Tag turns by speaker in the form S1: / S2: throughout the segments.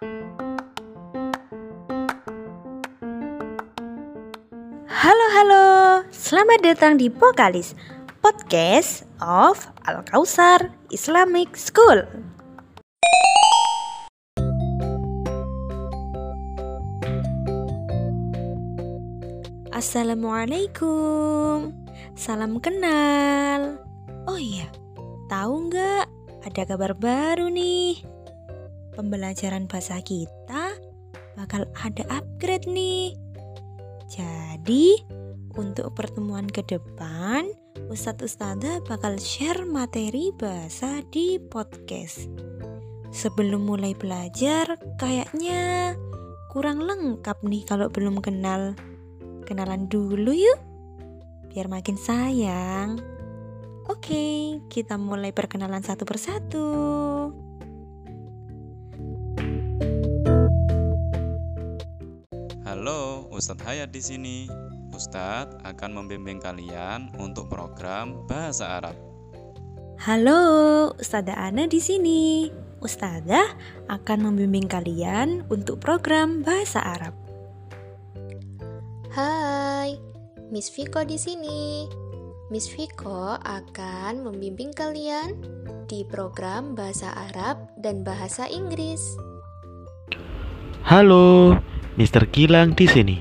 S1: Halo halo, selamat datang di Pokalis Podcast of Al Kausar Islamic School. Assalamualaikum, salam kenal. Oh iya, tahu nggak ada kabar baru nih? Pembelajaran bahasa kita bakal ada upgrade nih. Jadi, untuk pertemuan ke depan, Ustadz Ustadzah bakal share materi bahasa di podcast. Sebelum mulai belajar, kayaknya kurang lengkap nih kalau belum kenal. Kenalan dulu yuk, biar makin sayang. Oke, kita mulai perkenalan satu persatu.
S2: Halo, Ustadz Hayat di sini. Ustadz akan membimbing kalian untuk program Bahasa Arab.
S1: Halo, Ustazah Ana di sini. Ustazah akan membimbing kalian untuk program Bahasa Arab.
S3: Hai, Miss Viko di sini. Miss Viko akan membimbing kalian di program Bahasa Arab dan Bahasa Inggris.
S4: Halo, Mr. Gilang di sini.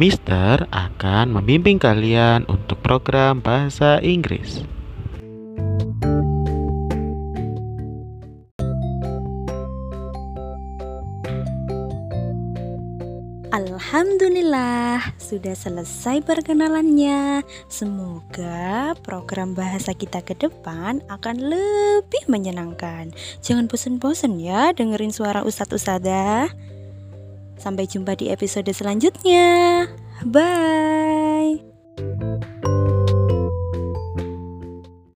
S4: Mister akan membimbing kalian untuk program bahasa Inggris.
S1: Alhamdulillah, sudah selesai perkenalannya. Semoga program bahasa kita ke depan akan lebih menyenangkan. Jangan bosan-bosan ya dengerin suara Ustadz Ustadzah. Sampai jumpa di episode selanjutnya. Bye.